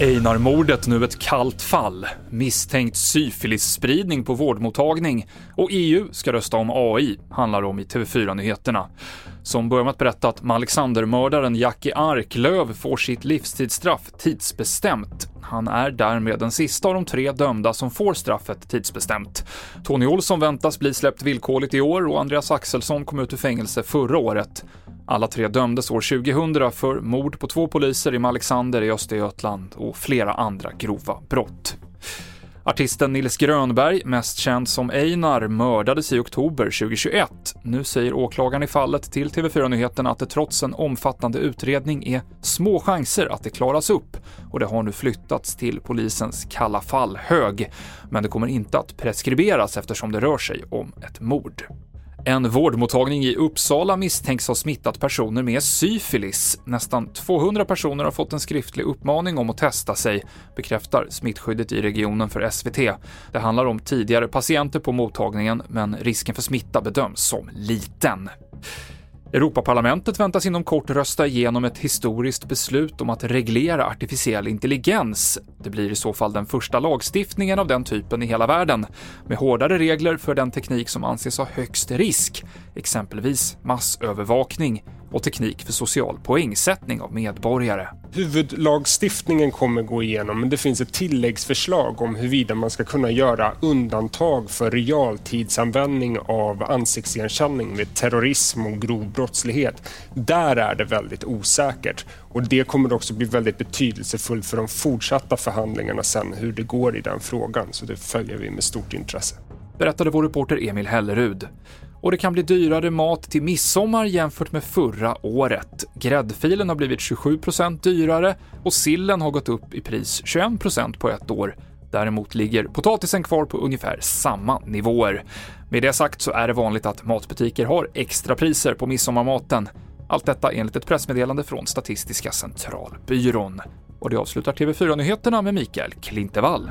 Einar-mordet nu ett kallt fall, misstänkt syfilisspridning på vårdmottagning och EU ska rösta om AI, handlar om i TV4-nyheterna. Som börjar med att berätta att Alexandermördaren Jackie Arklöv får sitt livstidsstraff tidsbestämt. Han är därmed den sista av de tre dömda som får straffet tidsbestämt. Tony Olsson väntas bli släppt villkorligt i år och Andreas Axelsson kom ut ur fängelse förra året. Alla tre dömdes år 2000 för mord på två poliser i Malexander i Östergötland och flera andra grova brott. Artisten Nils Grönberg, mest känd som Einar, mördades i oktober 2021. Nu säger åklagaren i fallet till TV4 Nyheterna att det trots en omfattande utredning är små chanser att det klaras upp och det har nu flyttats till polisens kalla fall-hög. Men det kommer inte att preskriberas eftersom det rör sig om ett mord. En vårdmottagning i Uppsala misstänks ha smittat personer med syfilis. Nästan 200 personer har fått en skriftlig uppmaning om att testa sig, bekräftar smittskyddet i regionen för SVT. Det handlar om tidigare patienter på mottagningen, men risken för smitta bedöms som liten. Europaparlamentet väntas inom kort rösta igenom ett historiskt beslut om att reglera artificiell intelligens. Det blir i så fall den första lagstiftningen av den typen i hela världen, med hårdare regler för den teknik som anses ha högst risk, exempelvis massövervakning och teknik för social poängsättning av medborgare. Huvudlagstiftningen kommer gå igenom, men det finns ett tilläggsförslag om huruvida man ska kunna göra undantag för realtidsanvändning av ansiktsigenkänning vid terrorism och grov brottslighet. Där är det väldigt osäkert och det kommer också bli väldigt betydelsefullt för de fortsatta förhandlingarna sen hur det går i den frågan, så det följer vi med stort intresse. Berättade vår reporter Emil Hellerud och det kan bli dyrare mat till midsommar jämfört med förra året. Gräddfilen har blivit 27% dyrare och sillen har gått upp i pris 21% på ett år. Däremot ligger potatisen kvar på ungefär samma nivåer. Med det sagt så är det vanligt att matbutiker har extra priser på midsommarmaten. Allt detta enligt ett pressmeddelande från Statistiska centralbyrån. Och det avslutar TV4-nyheterna med Mikael Klintevall.